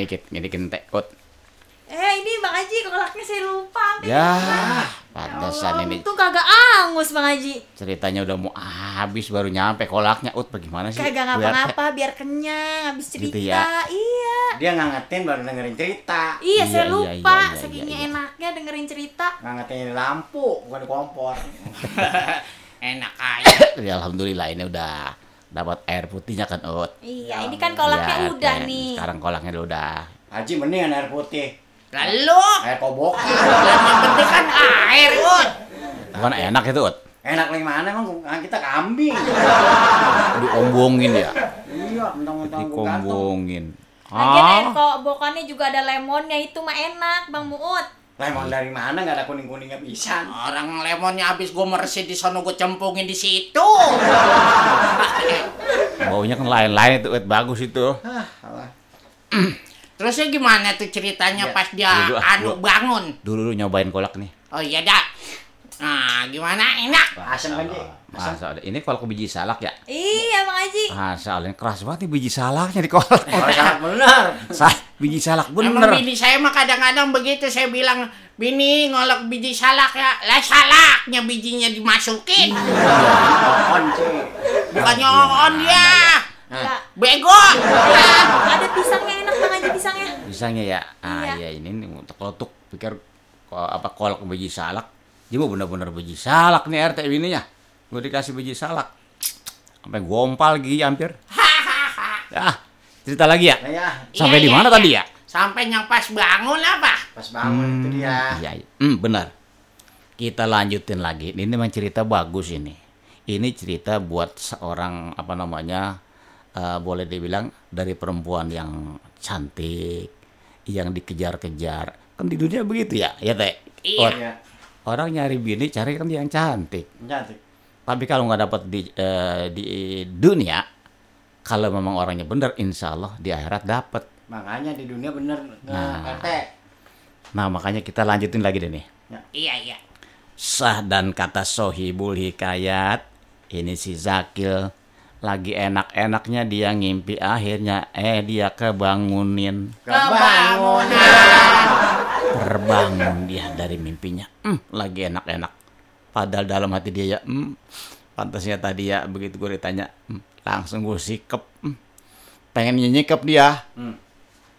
dikit ngedikin teh ut Eh ini Bang Haji kolaknya saya lupa ya lupa. pantesan Allah, ini Untung kagak angus Bang Haji. ceritanya udah mau habis baru nyampe kolaknya ut bagaimana sih Kagak ngapa-ngapa biar kenyang habis cerita. Gitu ya? Iya. Dia ngangetin baru dengerin cerita. Iya, Iya, saya iya, lupa. iya, iya, Sakingnya iya, iya. enaknya dengerin cerita. Ngangetin di lampu, bukan di kompor. Enak aja. ya alhamdulillah ini udah dapat air putihnya kan ut Iya, ini kan kolaknya Ya, udah kan. nih. sekarang kolaknya udah Haji mendingan air putih. Lalu, Air kobokan. yang penting kan air, Ut. bukan enak itu ut Enak lagi mana emang kan kita kambing. diombongin ya iya, mentang-mentang dikombongin Lagian air ah kok bokannya juga ada lemonnya itu mah enak, Bang Muut. Lemon dari mana nggak ada kuning-kuningnya bisa. Orang lemonnya habis gue meresin di sono gue cempungin di situ. baunya kan lain-lain itu bagus itu Hah, alah. Terusnya gimana tuh ceritanya Ya, pas dia dulu, ah, anu dulu. bangun? dulu lu nyobain kolak nih Oh iya dah. Nah, gimana? Enak. Asam kan? Asam. Masa ada ini kolak biji salak ya? Iya, Bang Haji. Masa ini keras banget nih biji salaknya di kolak. Benar. Biji salak Emang bener. bini saya mah kadang-kadang begitu saya bilang Bini ngolok biji salak ya Lah salaknya bijinya dimasukin On, Ci. Bukannya on dia Lah, Bego ada pisangnya enak Bang Haji pisangnya. Pisangnya ya. Ah Iya. iya ini nih untuk letuk pikir apa kolak biji salak. Dia mau bener-bener biji salak nih RT ininya. Gue dikasih biji salak. Sampai gompal gigi hampir. Ya, cerita lagi ya. Nah, ya, Sampai Iya, di iya, mana iya. tadi ya? Sampai yang pas bangun apa? pas bangun itu dia. Iya, iya. Hmm, benar. Kita lanjutin lagi. Ini memang cerita bagus ini. Ini cerita buat seorang apa namanya eh, boleh dibilang dari perempuan yang cantik, yang dikejar-kejar. Kan di dunia begitu ya, ya teh. Iya. Oh, Iya, Orang nyari bini cari kan yang cantik. cantik. Tapi kalau nggak dapat di eh, di dunia, kalau memang orangnya benar, insya Allah di akhirat dapat. Makanya di dunia bener Nah. nah. Nah makanya kita lanjutin lagi deh nih. Iya iya sah dan kata sohibul hikayat ini si Zakil lagi enak-enaknya dia ngimpi akhirnya eh dia kebangunin Kebangun. terbangun dia dari mimpinya Hmm, lagi enak-enak padahal dalam hati dia ya hmm, pantasnya tadi ya begitu gue ditanya hmm, langsung gue sikep hmm, pengen nyikep dia Hmm.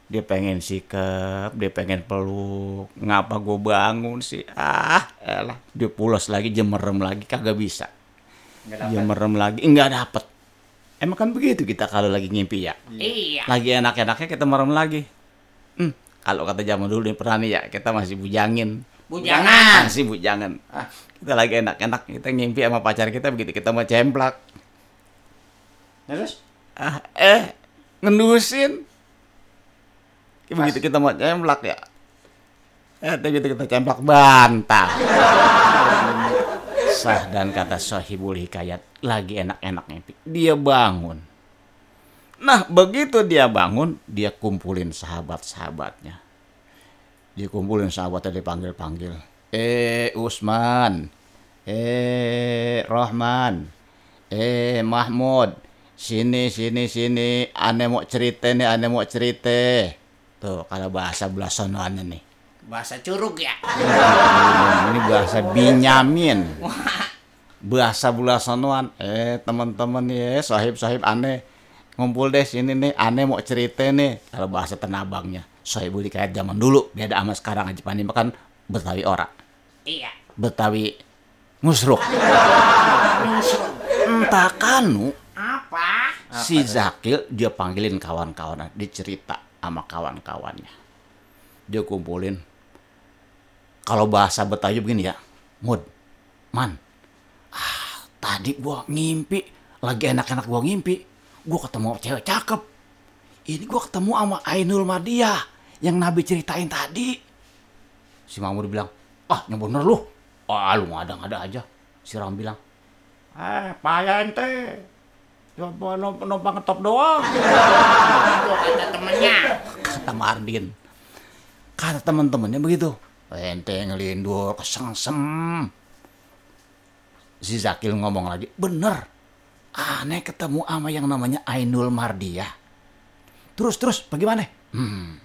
dia pengen sikap, dia pengen peluk. Ngapa gue bangun sih? Ah, elah. Dia pulas lagi, jemerem lagi, kagak bisa. Nggak. Jemerem lagi, enggak dapet. Emang kan begitu kita kalau lagi ngimpi ya. Iya Lagi enak-enaknya kita merem lagi. Hmm, kalau kata zaman dulu nih pernah nih ya, kita masih bujangin. Bujangan Masih bujangan. Ah. Kita lagi enak-enak, kita ngimpi sama pacar kita begitu kita mau cemplak. Terus? Ah, eh, ngendusin. Begitu kita mau cemplak ya. Eh, begitu kita cemplak bantal. Sah dan kata sahibul hikayat lagi enak-enak mimpi. Dia bangun. Nah, begitu dia bangun, dia kumpulin sahabat-sahabatnya. Dia kumpulin sahabatnya dipanggil-panggil. Eh, Usman. Eh, Rahman. Eh, Mahmud. Sini, sini, sini. Ane mau cerita nih, ane mau cerita. Tuh, kalau bahasa belah sonoannya nih. Bahasa curug ya Ini bahasa Binyamin. Bahasa belah sonoan. Eh, teman-teman nih, eh, sahib-sahib aneh. Ngumpul deh sini nih, aneh mau cerita nih. Kalau bahasa tenabangnya. Sahibul kayak zaman dulu. Beda sama sekarang aja. Pani kan Betawi ora. Iya Betawi musruk. Entah kanu, Apa? si Zakil dia panggilin kawan-kawannya, dicerita sama kawan-kawannya. Dia kumpulin. Kalau bahasa Betawi begini ya, Mud, Man, ah, tadi gua ngimpi, lagi enak-enak gua ngimpi, gua ketemu cewek cakep. Ini gua ketemu sama Ainul Madiah yang Nabi ceritain tadi. Si Mahmud bilang, ah yang bener lu. Ah lu ngada-ngada aja. Si Ram bilang, eh payah ente. Coba numpang, numpang ngetop doang. Itu kata temennya Kata Mardin. Kata teman-temannya begitu. Ente ngelindur kesengsem. Si Zakil ngomong lagi, bener. Aneh ketemu sama yang namanya Ainul Mardiah. terus terus bagaimana? Hmm.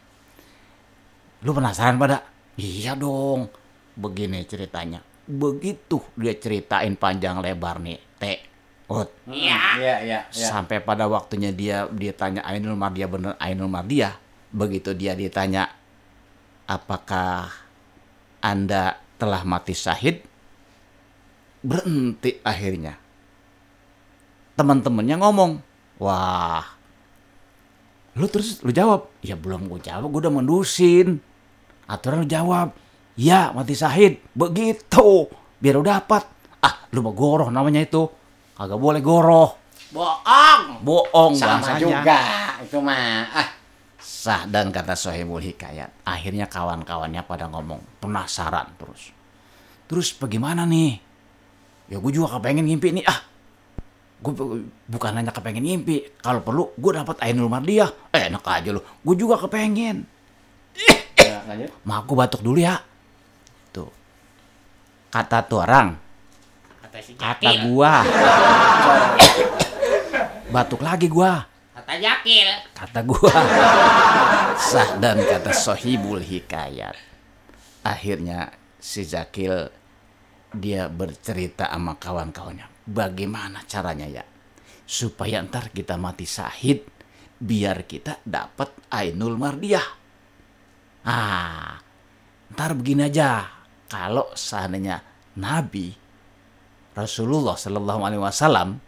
Lu penasaran pada? Iya dong. Begini ceritanya. Begitu dia ceritain panjang lebar nih, Teh. Ut. Iya. Iya, iya, iya. Sampai pada waktunya dia dia tanya Ainul Mardia bener Ainul Mardia. Begitu dia ditanya apakah Anda telah mati syahid? Berhenti akhirnya. Teman-temannya ngomong, "Wah, lu terus lu jawab, ya belum gue jawab, gue udah mendusin. Aturan lu jawab, ya mati syahid, begitu, biar udah dapat. Ah, lu mah goroh namanya itu, kagak boleh goroh, Bohong. bohong Sama bahasanya. juga itu mah. Ah, Sah dan kata Sohibul Hikayat. Akhirnya kawan-kawannya pada ngomong penasaran terus. Terus bagaimana nih? Ya gue juga kepengen ngimpi nih ah. Gue bukan hanya kepengen ngimpi. Kalau perlu gue dapat Ainul Mardiah. Eh, enak aja lu. Gue juga kepengen. ya. Mak aku batuk dulu ya. Tuh. Kata tuh orang. Kata si Kata Jakil. gua. Batuk lagi gua. Kata Jakil. kata gua sah dan kata sohibul hikayat akhirnya si Zakil dia bercerita sama kawan-kawannya bagaimana caranya ya supaya ntar kita mati syahid biar kita dapat Ainul Mardiah ah ntar begini aja kalau seandainya Nabi Rasulullah Shallallahu Alaihi Wasallam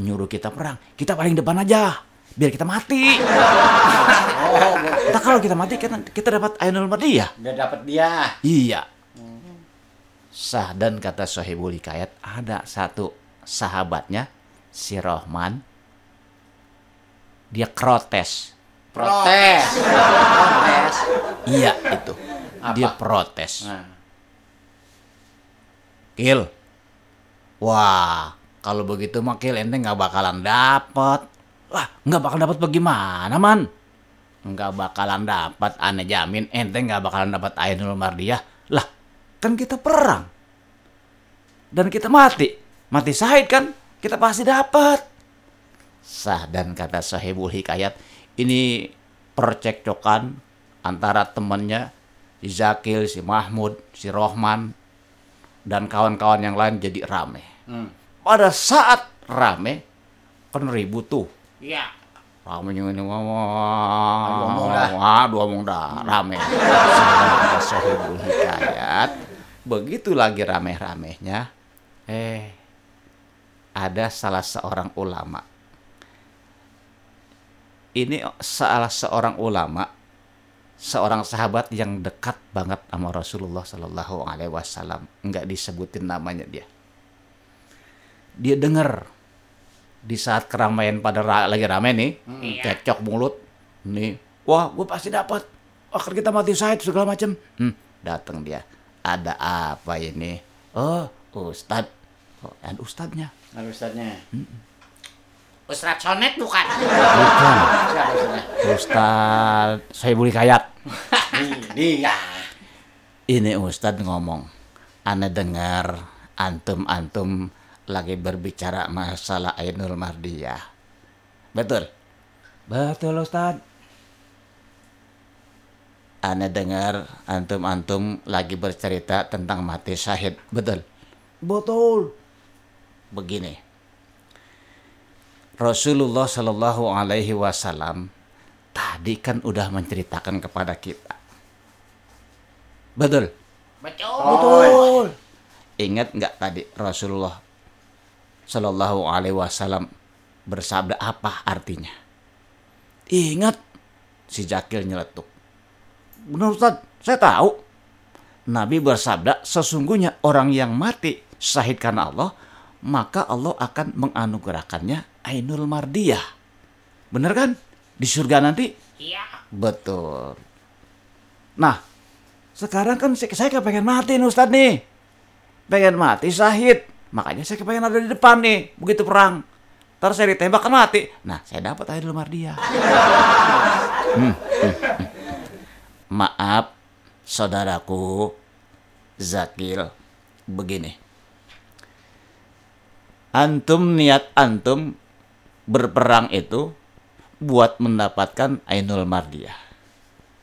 nyuruh kita perang kita paling depan aja biar kita mati Oh, Nah kalau kita mati kan kita dapat Ainul Mardiah. udah dapat dia. Iya. Sah dan kata Sohibul Hikayat ada satu sahabatnya si Rohman dia protes. Protes. Protes. Iya itu. Apa? Dia protes. Nah, Kil. Wah, kalau begitu mah Kil ente nggak bakalan dapat. Lah, nggak bakal dapat bagaimana, Man? Nggak bakalan dapat, aneh jamin ente nggak bakalan dapat Ainul Mardiah. Lah, kan kita perang. Dan kita mati. Mati syahid kan? Kita pasti dapat. Sah dan kata Sahibul Hikayat, ini percekcokan antara temannya si Zakil, si Mahmud, si Rohman, dan kawan-kawan yang lain jadi rame. hmm. Pada saat rame, kan ribut tuh. Iya. Rame yang ini wah, Aduh, omong dah. wah, aduh, omong dah, rame. Sohibul Hikayat, begitu lagi rame-ramenya, eh, ada salah seorang ulama. Ini salah seorang ulama, seorang sahabat yang dekat banget sama Rasulullah Shallallahu Alaihi Wasallam, nggak disebutin namanya dia. Dia dengar di saat keramaian pada ra- lagi rame nih, Iya. cekcok mulut, nih, wah gue pasti dapat, wah kan kita mati syahid segala macam, hmm, datang dia, ada apa ini? Oh, Ustad, oh, dan Ustadnya, Lalu Ustaznya. Ustaz Sonet bukan? bukan Siapa Ustaznya? Ustad, saya beli kayat. Dia. Ini Ustad ngomong, Anda dengar antum-antum lagi berbicara masalah Ainul Mardiah. Betul? Betul Ustad. Anda dengar antum-antum lagi bercerita tentang mati syahid. Betul? Betul. Begini. Rasulullah Shallallahu Alaihi Wasallam tadi kan udah menceritakan kepada kita. Betul? Betul. Betul. Ingat nggak tadi Rasulullah Shallallahu Alaihi Wasallam bersabda apa artinya? Ingat si Jakil nyeletuk. Benar Ustaz, saya tahu. Nabi bersabda sesungguhnya orang yang mati syahid karena Allah maka Allah akan menganugerahkannya Ainul Mardiyah. Bener kan? Di surga nanti Iya. Betul. Nah, sekarang kan saya, saya kepengen mati nih Ustadz nih. Pengen mati syahid. Makanya saya kepengen ada di depan nih. Begitu perang. Ntar saya ditembak kan mati. Nah, saya dapat Ainul Mardiah. Hmm, hmm, hmm. Maaf, saudaraku Zakil. Begini. Antum niat antum berperang itu buat mendapatkan Ainul Mardiyah.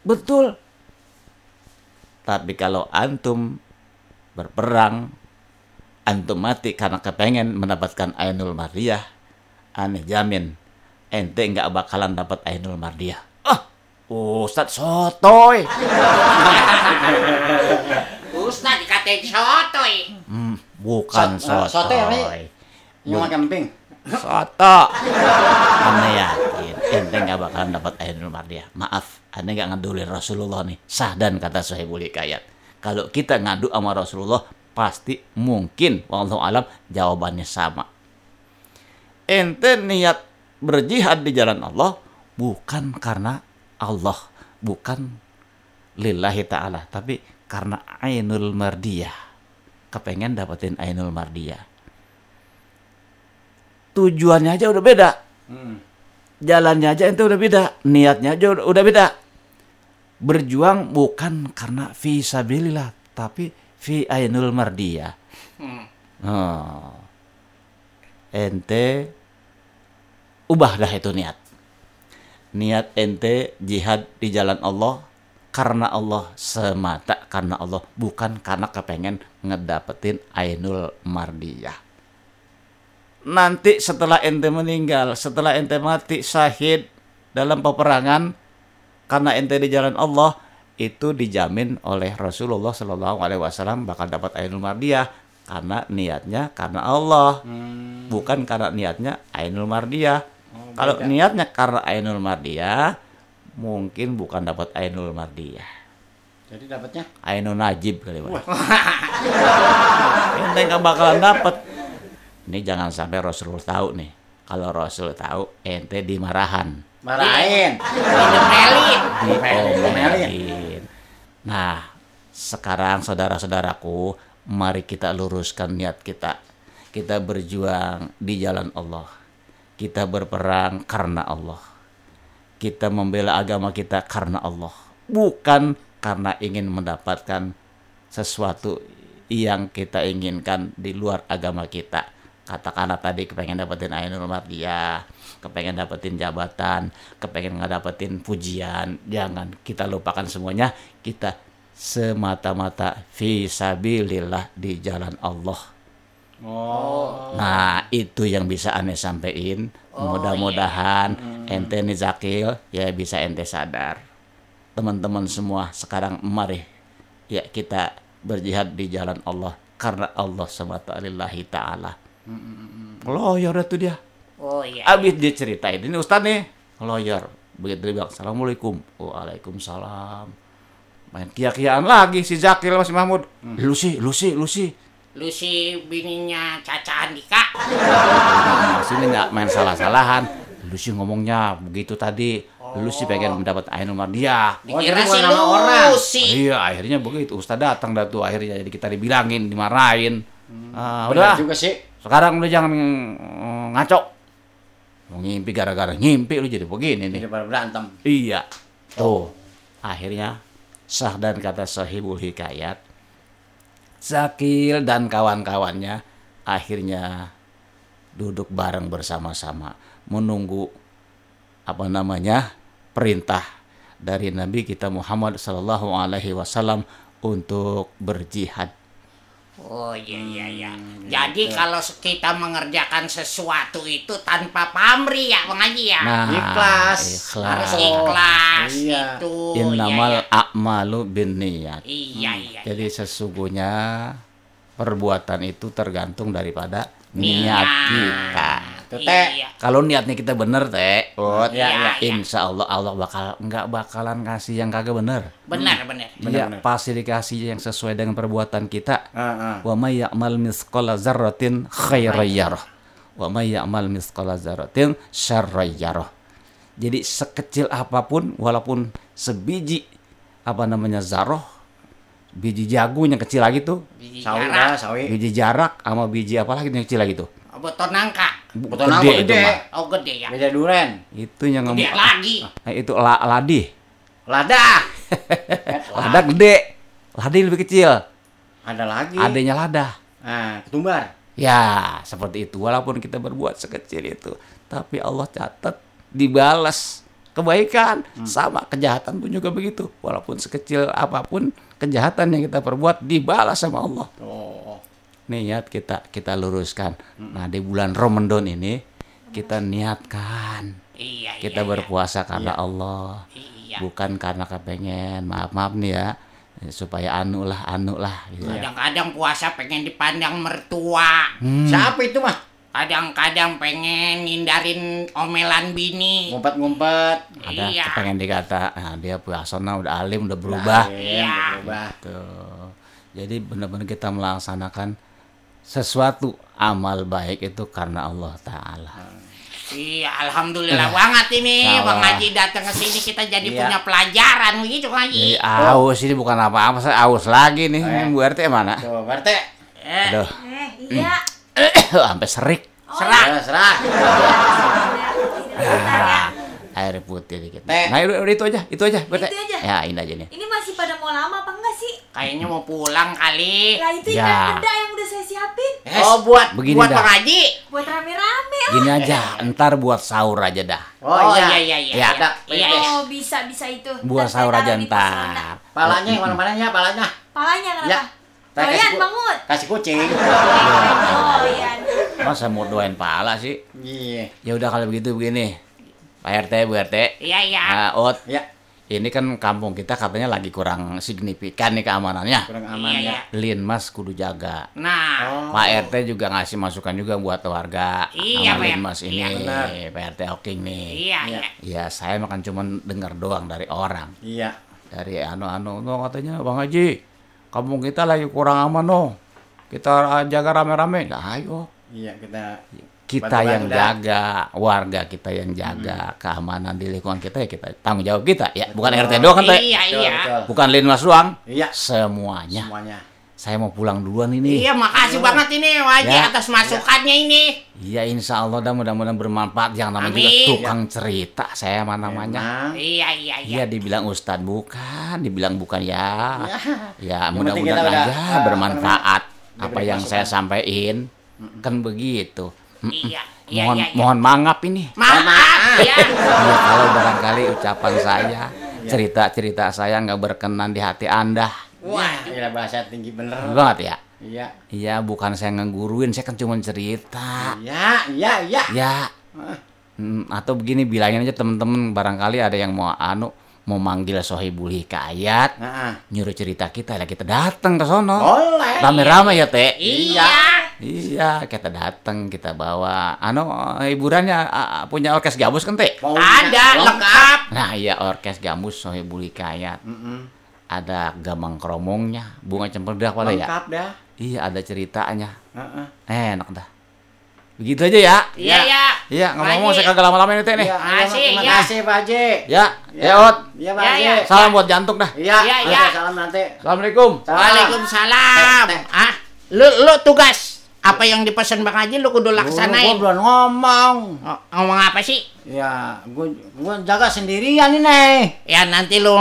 Betul. Tapi kalau antum berperang, antum mati karena kepengen mendapatkan Ainul Mardiyah, aneh jamin ente nggak bakalan dapat Ainul Mardiyah. Ah, Ustadz sotoy. Ustaz dikatain sotoy. Hmm, bukan Sot- sotoy sotoy. Yang makan emping. Soto. Ane yakin ente nggak bakalan dapat Ainul Mardiyah. Maaf, ane nggak ngadulin Rasulullah nih. Sah dan kata Sohibul Hikayat. Kalau kita ngadu sama Rasulullah, pasti mungkin, wallahu alam, jawabannya sama. Ente niat berjihad di jalan Allah bukan karena Allah, bukan lillahi ta'ala, tapi karena Ainul Mardiyah. Kepengen dapetin Ainul Mardiyah tujuannya aja udah beda. Jalannya aja itu udah beda, niatnya aja udah, udah beda. Berjuang bukan karena fi sabilillah, tapi fi ainul mardiyah. Oh. Ente ubah dah itu niat. Niat ente jihad di jalan Allah karena Allah semata karena Allah bukan karena kepengen ngedapetin ainul mardiyah nanti setelah ente meninggal, setelah ente mati syahid dalam peperangan karena ente di jalan Allah itu dijamin oleh Rasulullah Shallallahu Alaihi Wasallam bakal dapat ainul mardiyah karena niatnya karena Allah bukan karena niatnya ainul mardiyah. Kalau niatnya karena ainul mardiyah mungkin bukan dapat ainul mardiyah. Jadi dapatnya? Ainul najib kali Pak. ente nggak bakalan dapat ini jangan sampai Rasulullah tahu nih kalau Rasul tahu ente dimarahan marahin. Elit. diomelin. Nah, sekarang saudara-saudaraku, mari kita luruskan niat kita. Kita berjuang di jalan Allah. Kita berperang karena Allah. Kita membela agama kita karena Allah. Bukan karena ingin mendapatkan sesuatu yang kita inginkan di luar agama kita. Katakanlah tadi kepengen dapetin Ainul Mardiyah, kepengen dapetin jabatan, kepengen nggak dapetin pujian. Jangan kita lupakan semuanya. Kita semata-mata fisabilillah di jalan Allah. Oh. Nah, itu yang bisa aneh sampein. Mudah-mudahan ente nih Zakil ya bisa ente sadar. Teman-teman semua sekarang mari ya kita berjihad di jalan Allah karena Allah semata lillahi taala. Lawyer itu dia. Oh iya. Abis dia ceritain ini Ustaz nih lawyer. Begitu dia bilang Assalamualaikum. Waalaikumsalam. Main kia-kiaan lagi si Zakil sama si Mahmud. Lu sih, lu sih, lu sih. Lu si bininya Caca Andika. Nah, sini nggak main salah-salahan. Lu sih ngomongnya begitu tadi. Lu sih pengen mendapat Ainul Mardiyah. Oh, Dikira jadi si nama orang. Lucy. Iya, akhirnya begitu. Ustaz datang dah tuh akhirnya jadi kita dibilangin, dimarahin. Ah, Benar udah. juga sih. Sekarang udah jangan mm, ngaco. Mau ngimpi gara-gara ngimpi lu jadi begini nih. Jadi berantem. Iya. Tuh. Akhirnya sah dan kata sahibul hikayat. Zakil dan kawan-kawannya akhirnya duduk bareng bersama-sama menunggu apa namanya perintah dari Nabi kita Muhammad Sallallahu Alaihi Wasallam untuk berjihad. Oh iya iya iya. Jadi kalau kita mengerjakan sesuatu itu tanpa pamrih ya Bang Haji ya. Nah, Ikhlas. Harus ikhlas. ikhlas Iya. itu. Innamal Iya a'malu binniyat. iya. iya, iya. Jadi sesungguhnya perbuatan itu tergantung daripada Niat. niat kita. Tuh, Teh. Iya. Kalau niatnya kita bener teh, Ut, Iya, iya, iya. insya Allah Allah bakal nggak bakalan kasih yang kagak bener. Benar benar. Iya, pasti dikasih yang sesuai dengan perbuatan kita. Heeh. Wa may ya'mal misqala dzarratin khairan yarah. Wa may ya'mal misqala dzarratin syarran yarah. Jadi sekecil apa pun walaupun sebiji apa namanya zarah biji jagung yang kecil lagi tuh Biji Sawi jarak. sawi. biji jarak sama biji apa lagi yang kecil lagi tuh Botol nangka. Betul itu gede. mah Oh gede ya. Beda duren. itu yang Gede ngem- lagi. Nah, itu la, ladi Lada. lada gede ladi lebih kecil Ada lagi. adanya lada Nah, ketumbar. ya seperti itu walaupun kita berbuat sekecil itu tapi Allah catat dibalas kebaikan sama kejahatan pun juga begitu walaupun sekecil apa pun kejahatan yang kita perbuat dibalas sama Allah Oh. Niat kita kita luruskan nah di bulan Ramadan ini kita niatkan Iya, kita iya, berpuasa karena Allah Iya. bukan karena kepengen maaf maaf nih ya supaya anu lah anu lah gitu ya. Kadang-kadang puasa pengen dipandang mertua. Hmm. Siapa itu mah? Kadang-kadang pengen ngindarin omelan bini. Ngumpet-ngumpet. ada Iya. kepengen dikata nah, dia puasa nah, udah alim udah berubah Iya, berubah. Tuh. Jadi benar-benar kita melaksanakan sesuatu amal baik itu karena Allah Ta'ala. Iya, alhamdulillah banget ini Salah. Bang Haji datang ke sini kita jadi Iya. punya pelajaran begitu Bang Jadi Haji. aus ini bukan apa-apa, saya aus lagi nih. Eh. Bu RT mana? Tuh, Barte. Eh, Aduh, Eh, iya. sampai serik. serah. Ya, serah. Ah, air putih dikit. Nah, itu aja, itu aja, Bu RT. Itu aja? Ya, ini aja nih. Ini masih pada mau lama apa enggak sih? Kayaknya mau pulang kali. Lah itu Ya. ikan peda yang udah saya siapin Eh, Oh, buat. Begini buat dah. Haji. buat rame-rame. oh. Gini aja, ntar buat sahur aja dah. Oh, iya. iya iya iya. Ya. Ada. Iya, iya. Oh, bisa bisa itu. Buat sahur aja di pos ronda. ntar. Palanya yang mana-mana ya, palanya. Palanya kenapa? Ya. Doyan kasih ku- Bang Mut. Kasih kucing. Oh, iya. Masa mau doain pala sih? Iya. Ya udah kalau begitu begini. Pak RT, Bu RT. Iya iya. Ah, Ot, Ya, ini kan kampung kita katanya lagi kurang signifikan nih keamanannya. kurang aman Iya, ya. iya. Lin Mas kudu jaga. Nah, Oh. Pak RT juga ngasih masukan juga buat warga. Iya, Pak Lin. Mas ini, Iya, benar. Pak RT Oking nih. iya Iya. iya. Ya saya makan cuman dengar doang dari orang. Iya. Dari anu-anu no katanya Bang Haji, kampung kita lagi kurang aman no. Kita jaga rame-rame. Nah, ayo Iya, kita kita yang dah. jaga, warga kita yang jaga keamanan di lingkungan kita ya kita tanggung jawab kita ya, bukan Betul. RT doang kan? Iya Betul, iya. betul. Bukan Linmas doang, Iya. semuanya. Semuanya. Saya mau pulang duluan ini. Iya, makasih banget ini Wajib Ya. atas masukannya ini. Iya, insya Allah dah mudah-mudahan bermanfaat. Yang namanya juga Amin. tukang cerita, saya mah namanya. Iya iya iya. Iya, dibilang ustad bukan, dibilang bukan ya. Ya, penting mudah-mudahan udah, aja eh, bermanfaat apa yang saya sampaikan. Kan begitu. Iya, iya, Mohon iya, iya. mohon mangap ini. Maaf ya. Ya, kalau barangkali ucapan saya, cerita-cerita saya nggak berkenan di hati Anda. Wah, iya bahasa tinggi bener. Banget ya? Iya. Iya, bukan saya ngeguruin, saya kan cuma cerita. Iya, iya, iya. Ya. Hmm, atau begini bilangin aja temen-temen barangkali ada yang mau anu mau manggil sohibul hikayat Nah, nyuruh cerita kita ya kita datang ke sono boleh. rame-rame ya teh Iya. iya kita datang kita bawa anu hiburannya a- punya orkes gabus kan teh Ada lengkap. nah iya orkes gabus sohibul hikayat Mm-mm. ada gamang kromongnya bunga cempedak pada ya Lengkap dah. iya ada ceritanya Heeh. enak dah begitu aja ya Iya iya. iya ngomong-ngomong saya kagak lama-lama ini teh nih Iya, Makasih, terima ya. kasih Pak Haji. ya Ya. ya ot Iya, Pak Ya, Haji. ya. salam buat jantung dah Iya, Iya, iya. salam nanti. assalamualaikum Salam. Waalaikumsalam. Ah, lu lu tugas apa yang dipesan Bang Haji lu kudu Gua laksanain. belum ngomong. Oh, ngomong apa sih? Ya, gua gua jaga sendirian ini. Ya nanti lu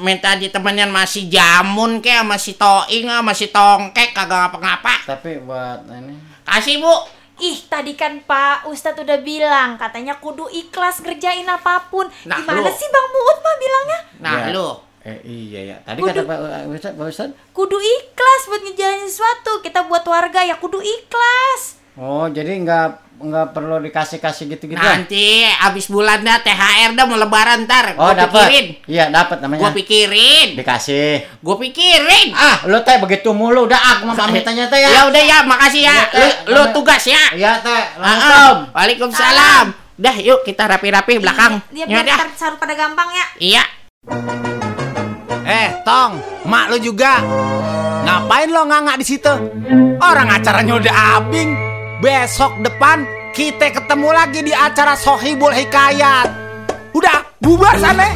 minta ditemenin masih jamun kayak masih toing masih tongkek kagak ngapa-ngapa. Tapi buat ini Kasih Bu. Ih, tadi kan Pak Ustadz udah bilang katanya kudu ikhlas ngerjain apa pun. Nah, Gimana lu- sih Bang Muut mah bilangnya? Nah, Ya. lu. Eh iya ya. Tadi Kudu- kata Pak Ustaz, Pak Ustaz. Kudu ikhlas buat ngejalanin sesuatu. Kita buat warga ya kudu ikhlas. Oh, jadi nggak nggak perlu dikasih-kasih gitu-gitu. ya? Nanti abis bulan dah THR dah mau lebaran ntar. Oh, Gua dapat. pikirin. Iya, dapat namanya. Gua pikirin. Dikasih. Gua pikirin. Ah, lu teh begitu mulu udah ah, gua mau pamitannya teh Ya ya. udah ya, makasih ya. Iya, Lu, lu tugas ya. Iya, teh. Ah, ah. Langsung. Waalaikumsalam. Dah, yuk kita rapi-rapi belakang. Dia Ya biar saru pada gampang ya. Iya. Eh, Tong, mak lu juga. Ngapain lo nganga di situ? Orang acaranya udah abing. Besok depan kita ketemu lagi di acara Sohibul Hikayat. Udah, bubar sana.